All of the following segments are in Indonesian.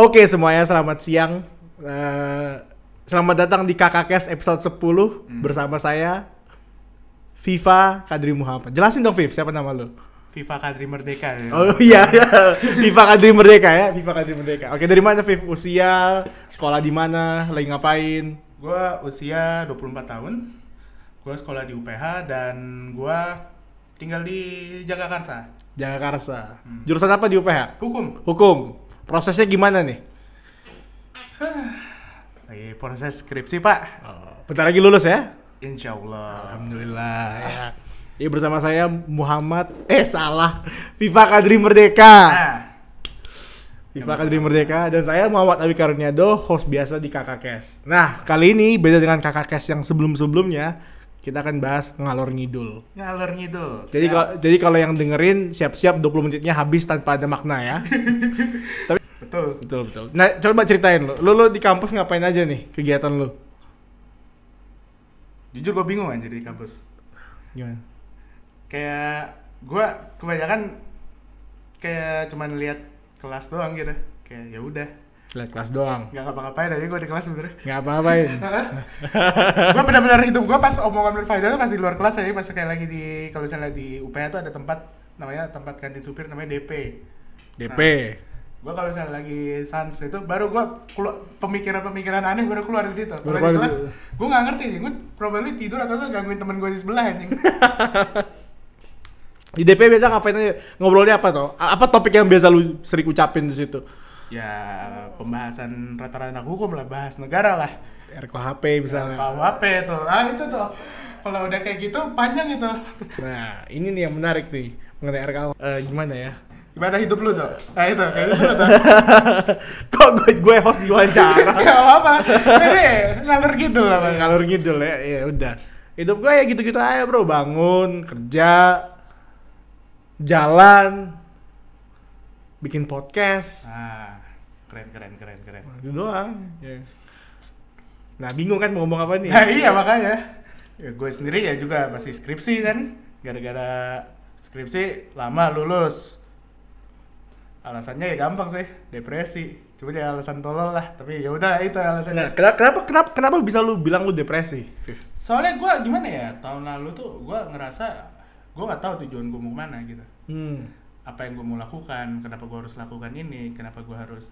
Oke semuanya selamat siang. Eh, selamat datang di KKKS episode 10 bersama saya Viva Kadri Muhammad. Jelasin dong Viv, siapa nama lu? Viva Kadri Merdeka ya. Oh iya, Viva Kadri Merdeka ya, Viva Kadri Merdeka. Oke, dari mana Viv? Usia, sekolah di mana, lagi ngapain? Gua usia 24 tahun. Gua sekolah di UPH dan gua tinggal di Jagakarsa. Jagakarsa. Jurusan apa di UPH? Hukum. Hukum. Prosesnya gimana nih? Lagi proses skripsi, Pak. Oh, bentar lagi lulus ya? Insya Allah. Alhamdulillah ya. Ini bersama saya Muhammad eh salah Viva Kadri Merdeka. Nah, Viva Kadri Merdeka dan saya Muhammad Abi Karunyado host biasa di KKKes. Nah, kali ini beda dengan KKKes yang sebelum-sebelumnya, kita akan bahas ngalor ngidul. ngalor ngidul. Jadi Siap. kalau jadi kalau yang dengerin siap-siap 20 menitnya habis tanpa ada makna ya. betul. betul betul. Nah, coba ceritain lo. Lo, lo di kampus ngapain aja nih kegiatan lo? Jujur gua bingung anjir di kampus. Gimana? Kayak gua kebanyakan kayak cuman lihat kelas doang gitu. Kayak ya udah, Lihat kelas doang. nggak ngapa-ngapain aja gua di kelas sebenarnya. Nggak apa-apain. gue benar-benar hidup gue pas omongan berfaedah tuh pas di luar kelas ya pas kayak lagi di kalau misalnya di UPH tuh ada tempat namanya tempat kantin supir namanya DP DP. Gue kalau misalnya lagi sans itu baru gue keluar pemikiran-pemikiran aneh baru keluar di situ Baru kalau keluar di kelas gue nggak ngerti sih gue probably tidur atau nggak gangguin temen gue di sebelah anjing Di DP biasa ngapain aja? Ngobrolnya apa tuh? A- Apa topik yang biasa lu sering ucapin di situ? ya pembahasan rata-rata anak hukum lah bahas negara lah RKHP misalnya. KUHP tuh ah itu tuh kalau udah kayak gitu panjang itu Nah, ini nih yang menarik nih mengenai RKH. Eh, gimana ya? Gimana hidup lu tuh nah itu kayak gitu tuh Kok gue gue host diwawancara? Gak apa-apa. Ini ngalur gitu lah, Bang. Ngalur ngidul ya. Ya udah. Hidup gue ya gitu-gitu aja, Bro. Bangun, kerja, jalan, bikin podcast. Ah, keren keren keren keren. Nah, Itu doang. Ya. Nah, bingung kan mau ngomong apa nih? Nah, iya makanya. Ya, gue sendiri ya juga masih skripsi kan. Gara-gara skripsi lama lulus. Alasannya ya gampang sih, depresi. Cuma ya alasan tolol lah, tapi ya udah itu Nah, alasannya. kenapa, kenapa kenapa kenapa bisa lu bilang lu depresi? Soalnya gue gimana ya, tahun lalu tuh gue ngerasa gue nggak tahu tujuan gue mau ke mana gitu. Hmm. apa yang gue mau lakukan kenapa gue harus lakukan ini kenapa gue harus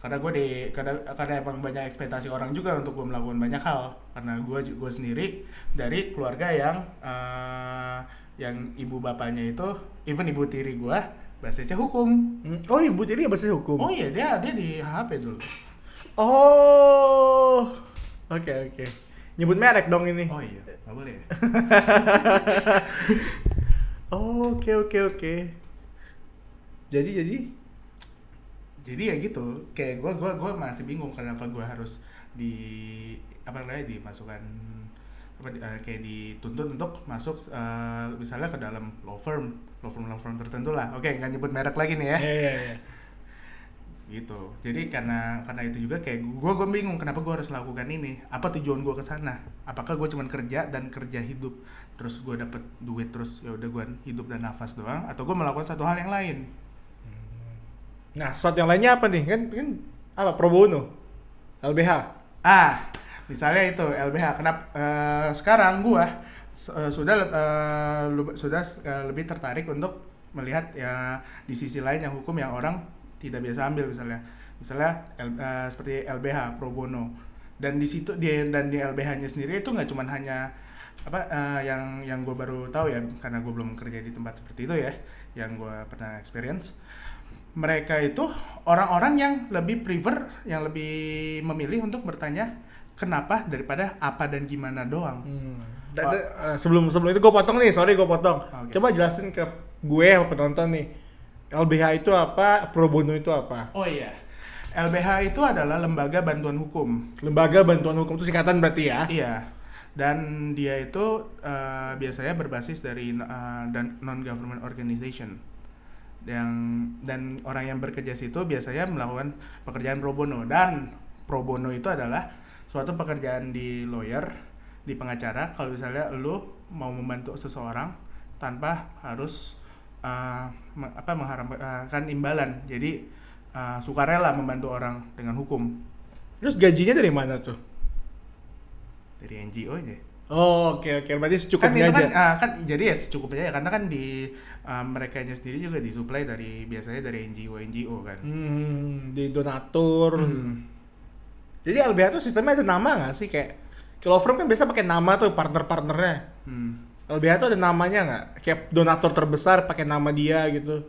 karena gue di karena karena emang banyak ekspektasi orang juga untuk gue melakukan banyak hal karena gue gue sendiri dari keluarga yang eh, yang ibu bapaknya itu even ibu tiri gue basisnya hukum Hmm. Oh, ibu tiri bahasa hukum. oh iya dia dia di HP dulu Oh. Oke, oke. Nyebut merek dong ini. oh iya nggak boleh ya? Oke, oke, oke. Jadi jadi jadi ya gitu kayak gue gua gua masih bingung kenapa gue harus di apa namanya dimasukkan apa eh, kayak dituntut untuk masuk eh, misalnya ke dalam law firm law firm law firm tertentu lah oke nggak nyebut merek lagi nih ya ya ya ya. gitu jadi karena karena itu juga kayak gue gue bingung kenapa gue harus lakukan ini apa tujuan gue ke sana apakah gue cuman kerja dan kerja hidup terus gue dapet duit terus ya udah gue hidup dan nafas doang atau gue melakukan satu hal yang lain Nah, sesuatu yang lainnya apa nih? Kan kan apa? Pro bono. LBH. Ah, misalnya itu LBH. Kenapa eh, sekarang gua eh, sudah lu- sudah eh, lebih tertarik untuk melihat ya di sisi lain yang hukum yang orang tidak biasa ambil misalnya. Misalnya eh, seperti LBH pro bono. Dan di situ di dan di LBH-nya sendiri itu nggak cuman hanya apa eh, yang yang gue baru tahu ya karena gue belum kerja di tempat seperti itu ya yang gue pernah experience mereka itu orang-orang yang lebih prefer, yang lebih memilih untuk bertanya kenapa daripada apa dan gimana doang. Hmm. Da- da- eh, sebelum sebelum itu gue potong nih, sorry gue potong. Oke. Coba jelasin ke gue sama penonton nih. LBH itu apa? Pro bono itu apa? Oh iya, LBH itu adalah lembaga bantuan hukum. Lembaga bantuan hukum itu singkatan berarti ya? Iya, dan dia itu eh, biasanya berbasis dari eh, dan non government organization. Yang dan orang yang bekerja situ biasanya melakukan pekerjaan pro bono dan pro bono itu adalah suatu pekerjaan di lawyer, di pengacara. Kalau misalnya lu mau membantu seseorang tanpa harus eh, me- apa mengharapkan imbalan. Jadi uh, sukarela membantu orang dengan hukum Terus gajinya dari mana tuh? dari NGO aja. Oh, oke oke. Berarti Kan secukupnya itu aja. kan, ah, kan jadi ya secukupnya ya karena kan di uh, mereka sendiri juga disuplai dari biasanya dari NGO NGO kan. Hmm, di donatur. Hmm. Jadi LBH tuh sistemnya ada nama nggak sih kayak kalau firm kan biasa pakai nama tuh partner-partnernya. Hmm. LBH tuh ada namanya nggak? Kayak donatur terbesar pakai nama dia gitu.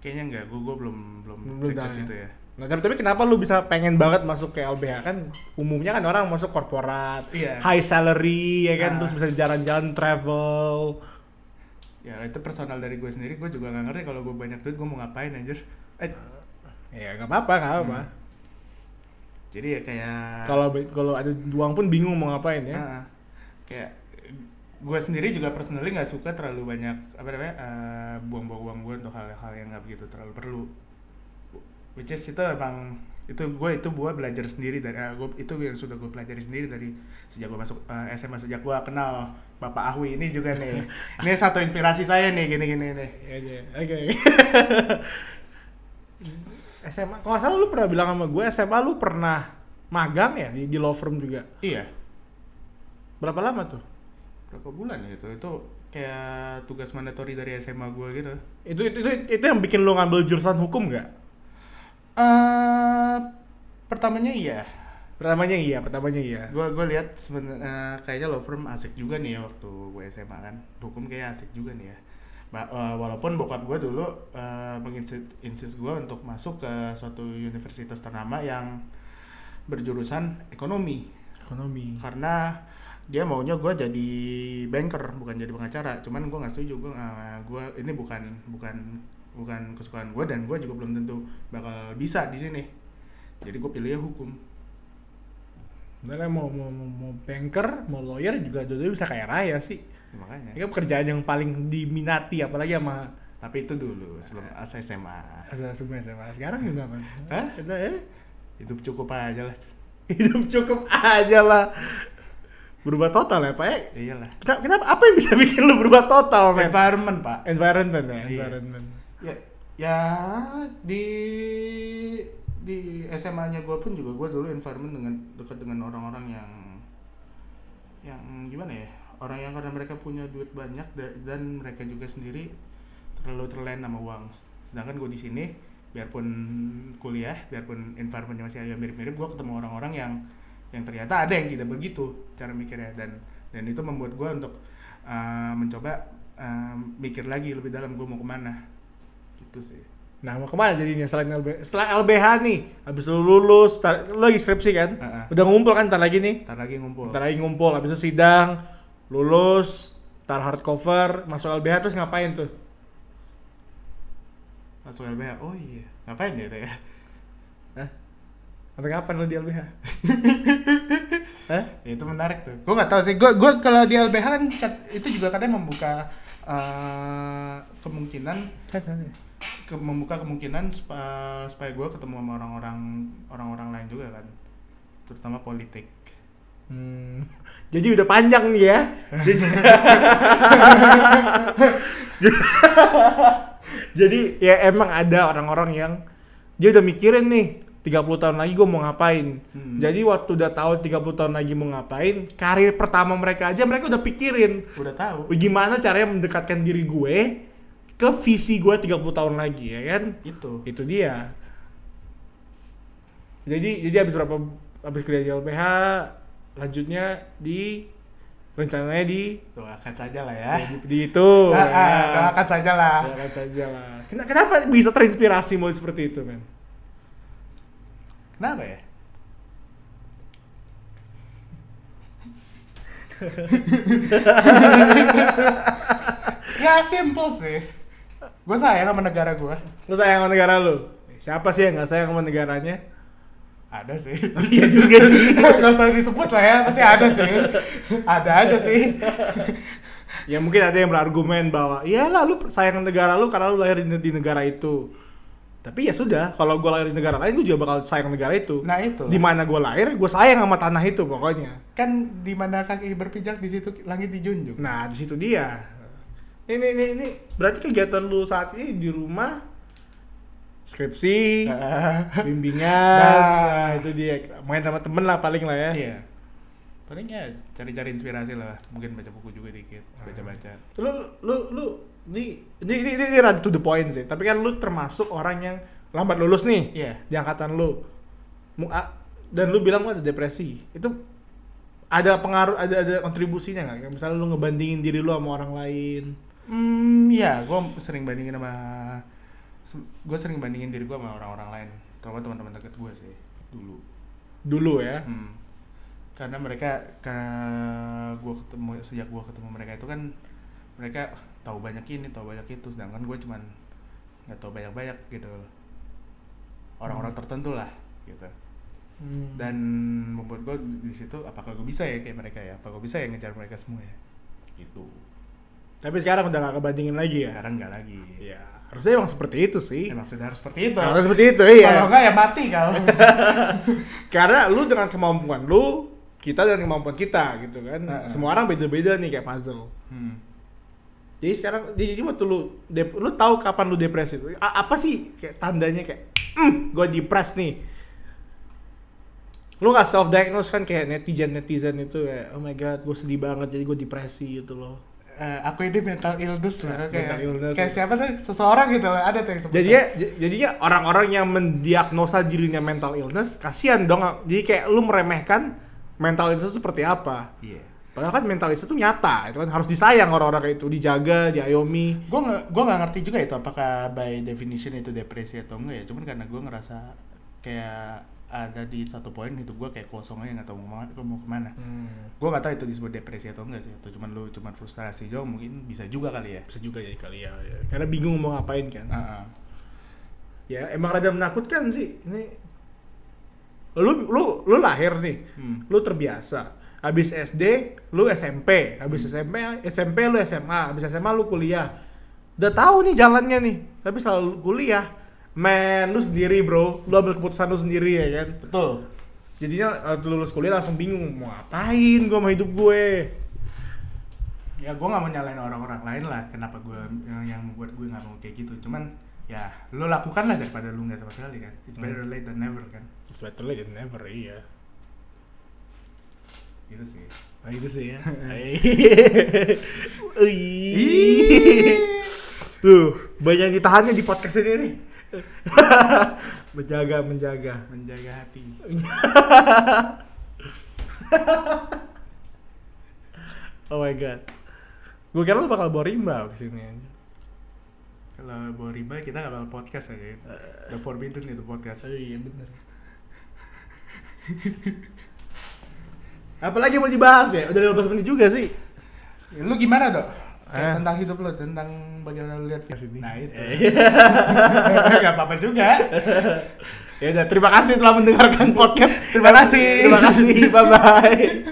Kayaknya enggak, gue gue belum belum Belum cek ke tahu situ ya. Nah, tapi, tapi kenapa lu bisa pengen banget masuk ke LBH kan? Umumnya kan orang masuk korporat, Iya. high salary ya kan, Ah. terus bisa jalan-jalan travel. Ya itu personal dari gue sendiri, gue juga nggak ngerti kalau gue banyak duit gue mau ngapain anjir. Eh, Ya nggak apa-apa, nggak apa. Hmm. Jadi ya kayak Kalau kalau ada uang pun bingung mau ngapain ya. Ah, kayak gue sendiri juga personally nggak suka terlalu banyak apa namanya eh, buang-buang uang gue untuk hal-hal yang nggak begitu terlalu perlu. Which is itu emang itu gue itu gue belajar sendiri dari eh, gua, itu yang sudah gue pelajari sendiri dari sejak gue masuk eh, SMA sejak gue kenal Bapak Ahwi ini juga nih. Ini satu inspirasi saya nih gini-gini nih. Ya aja. SMA, kalau salah lu pernah bilang sama gue SMA lu pernah magang ya di, law firm juga. iya Berapa lama tuh? berapa bulan ya itu itu kayak tugas mandatory dari SMA gue gitu Itu itu itu, itu yang bikin lu ngambil jurusan hukum nggak? eh pertamanya iya Pertamanya iya, pertamanya iya. gue gue lihat sebenarnya kayaknya law firm asik juga nih ya waktu gue SMA kan hukum kayak asik juga nih ya Ba- eh, walaupun bokap gue dulu uh, menginsis gue untuk masuk ke suatu universitas ternama yang berjurusan ekonomi. Ekonomi. karena dia maunya gue jadi banker bukan jadi pengacara. Cuman gue nggak setuju gue gue ini bukan bukan bukan kesukaan gue dan gue juga belum tentu bakal bisa di sini. Jadi gue pilihnya hukum Sebenarnya mau, mau, mau, mau banker, mau lawyer juga dulu bisa kaya raya sih. Ya, makanya Ini kan pekerjaan yang paling diminati apalagi sama Tapi itu dulu sebelum as SMA. asal semua SMA. Sekarang juga apa? Hah? Kita eh Hidup cukup aja lah. hidup cukup aja lah. Berubah total ya, Pak. Eh, Iyalah. Kenapa, kenapa apa yang bisa bikin lu berubah total, men? Environment, Pak. Environment ya, Iya. environment. Ya, ya di di SMA-nya gue pun juga gue dulu environment dengan dekat dengan orang-orang yang yang gimana ya orang yang karena mereka punya duit banyak da- dan mereka juga sendiri terlalu terlena sama uang. Sedangkan gue di sini biarpun kuliah biarpun environmentnya masih agak mirip-mirip gue ketemu orang-orang yang yang ternyata ada yang tidak begitu cara mikirnya. Dan dan itu membuat gue untuk uh, mencoba uh, mikir lagi lebih dalam gue mau ke mana. Gitu sih Nah, mau ke mana jadinya selain LBH? Setelah LBH nih, habis lu lulus, tar, lu lagi skripsi kan? Heeh. Udah ngumpul kan ntar lagi nih? ntar lagi ngumpul Ntar lagi ngumpul, habis itu sidang, lulus, tar hardcover, masuk LBH terus ngapain tuh? masuk LBH oh iya ngapain ya Teh? Hah? Sampai kapan lu di LBH? Hah? Ya, itu menarik tuh gue nggak tahu sih gue gue kalau di LBH kan itu juga kadang membuka eh, kemungkinan Kan sana. Ke, membuka kemungkinan supaya, supaya gue ketemu sama orang-orang orang-orang lain juga kan terutama politik Hmm. Jadi udah panjang nih ya. Jadi, Jadi ya emang ada orang-orang yang dia udah mikirin nih 30 tahun lagi gue mau ngapain. Hmm. Jadi waktu udah tahu 30 tahun lagi mau ngapain, karir pertama mereka aja mereka udah pikirin udah tahu gimana caranya mendekatkan diri gue ke visi gue 30 tahun lagi ya kan. itu Itu dia. Jadi jadi habis berapa habis kerja di LPH lanjutnya di rencananya di doakan saja lah ya di, di itu Ah, ya. ah, doakan saja lah Doakan saja lah. Kena- Kenapa bisa terinspirasi mau seperti itu, men? kenapa ya ya simple sih gue sayang sama negara gue Lu sayang sama negara lu? Siapa sih yang nggak sayang sama negaranya? ada sih Iya juga sih. Gak usah disebut lah ya, pasti ada sih Ada aja sih ya mungkin ada yang berargumen bahwa iyalah lu sayang negara lu karena lu lahir di, di negara itu. Tapi ya sudah, kalau gue lahir di negara lain gue juga bakal sayang negara itu. Nah itu Di mana gue lahir, gue sayang sama tanah itu pokoknya. Kan di mana kaki berpijak di situ langit dijunjung Nah, di situ dia. Ini, ini, ini berarti kegiatan lu saat ini di rumah skripsi, bimbingan, Nah. nah, itu dia main sama temen lah paling lah ya. iya paling ya cari-cari inspirasi lah mungkin baca buku juga dikit baca-baca Lu lu lu ini ini ini, ini, ini rada to the point sih. Tapi kan lu termasuk orang yang lambat lulus nih iya di angkatan lu. Dan lu bilang lu ada depresi. Itu ada pengaruh ada ada kontribusinya nggak? Misalnya lu ngebandingin diri lu sama orang lain. Hmm, iya, gue sering bandingin sama gue sering bandingin diri gue sama orang-orang lain, terutama teman-teman dekat gue sih dulu. Dulu ya. Hmm. Karena mereka karena gue ketemu sejak gue ketemu mereka itu kan mereka tahu banyak ini, tahu banyak itu, sedangkan gue cuman nggak tahu banyak-banyak gitu loh. Orang-orang tertentu lah gitu. Hmm. Dan membuat gue di situ apakah gue bisa ya kayak mereka ya? Apa gue bisa ya ngejar mereka semua ya? Gitu. Tapi sekarang udah gak kebandingin lagi ya. Sekarang nggak lagi. Ya, harusnya emang seperti itu sih. Emang sudah harus seperti itu. Harus seperti itu, Kalau iya. enggak ya mati kau. Karena lu dengan kemampuan lu, kita dengan kemampuan kita gitu kan. Heeh. Semua orang beda-beda nih kayak puzzle. hmm. Jadi sekarang jadi jadi waktu lu dep, lu tahu kapan lu depresi? A- apa sih kayak tandanya kayak mm, gue depres nih. Lu gak self diagnose kan kayak netizen netizen itu kayak oh my god gue sedih banget jadi gue depresi gitu loh. Eh, aku ini mental illness lah kayak Mental illness, kayak ya. siapa tuh seseorang gitu loh ada tuh yang Jadinya jadinya orang-orang yang mendiagnosa dirinya mental illness kasihan dong. Jadi kayak lu meremehkan mental illness itu seperti apa. iya Padahal kan mental illness itu nyata, itu kan harus disayang orang-orang kayak itu, dijaga, diayomi. gue nggak gue nggak ngerti juga itu apakah by definition itu depresi atau enggak ya cuman karena gue ngerasa kayak ada di satu poin hidup gue kayak kosong aja nggak tahu mau ke mana, mau ke mana. gue nggak tahu itu disebut depresi atau enggak sih atau cuman lu cuman frustrasi doang mungkin bisa juga kali ya Bisa juga jadi kali ya, ya. Karena bingung mau ngapain kan. Heeh. Ya emang rada menakutkan sih. Ini lu lu lu lahir nih, Hmm. lu terbiasa. Habis SD, lu SMP, habis SMP, SMP lu SMA, habis SMA lu kuliah. Udah tahu nih jalannya nih, tapi selalu kuliah. Man, lu sendiri bro, lu ambil keputusan lu sendiri ya kan. betul Jadinya waktu lulus kuliah langsung bingung mau ngapain gua sama hidup gue. ya gue nggak mau nyalain orang-orang lain lah kenapa gue yang, yang membuat gue nggak mau kayak gitu cuman ya lo lakukan lah daripada lu nggak sama sekali kan it's better late than never kan It's better late than never, iya. gitu sih Nah itu sih ya. Tuh, banyak yang ditahannya di podcast ini nih. menjaga, menjaga. menjaga hati Oh my god. Gue kira lu bakal bawa rimba ke sini aja. kalau bawa riba kita nggak bakal podcast aja the forbidden itu podcast Oh iya bener. Apalagi mau dibahas ya? Udah 15 menit juga sih. Ya, lu gimana dok Kayak Eh. tentang hidup lu tentang bagaimana lu lihat Sini. nah itu Eh. nggak apa-apa juga ya udah, terima kasih telah mendengarkan podcast. Terima kasih. Terima kasih. Bye bye.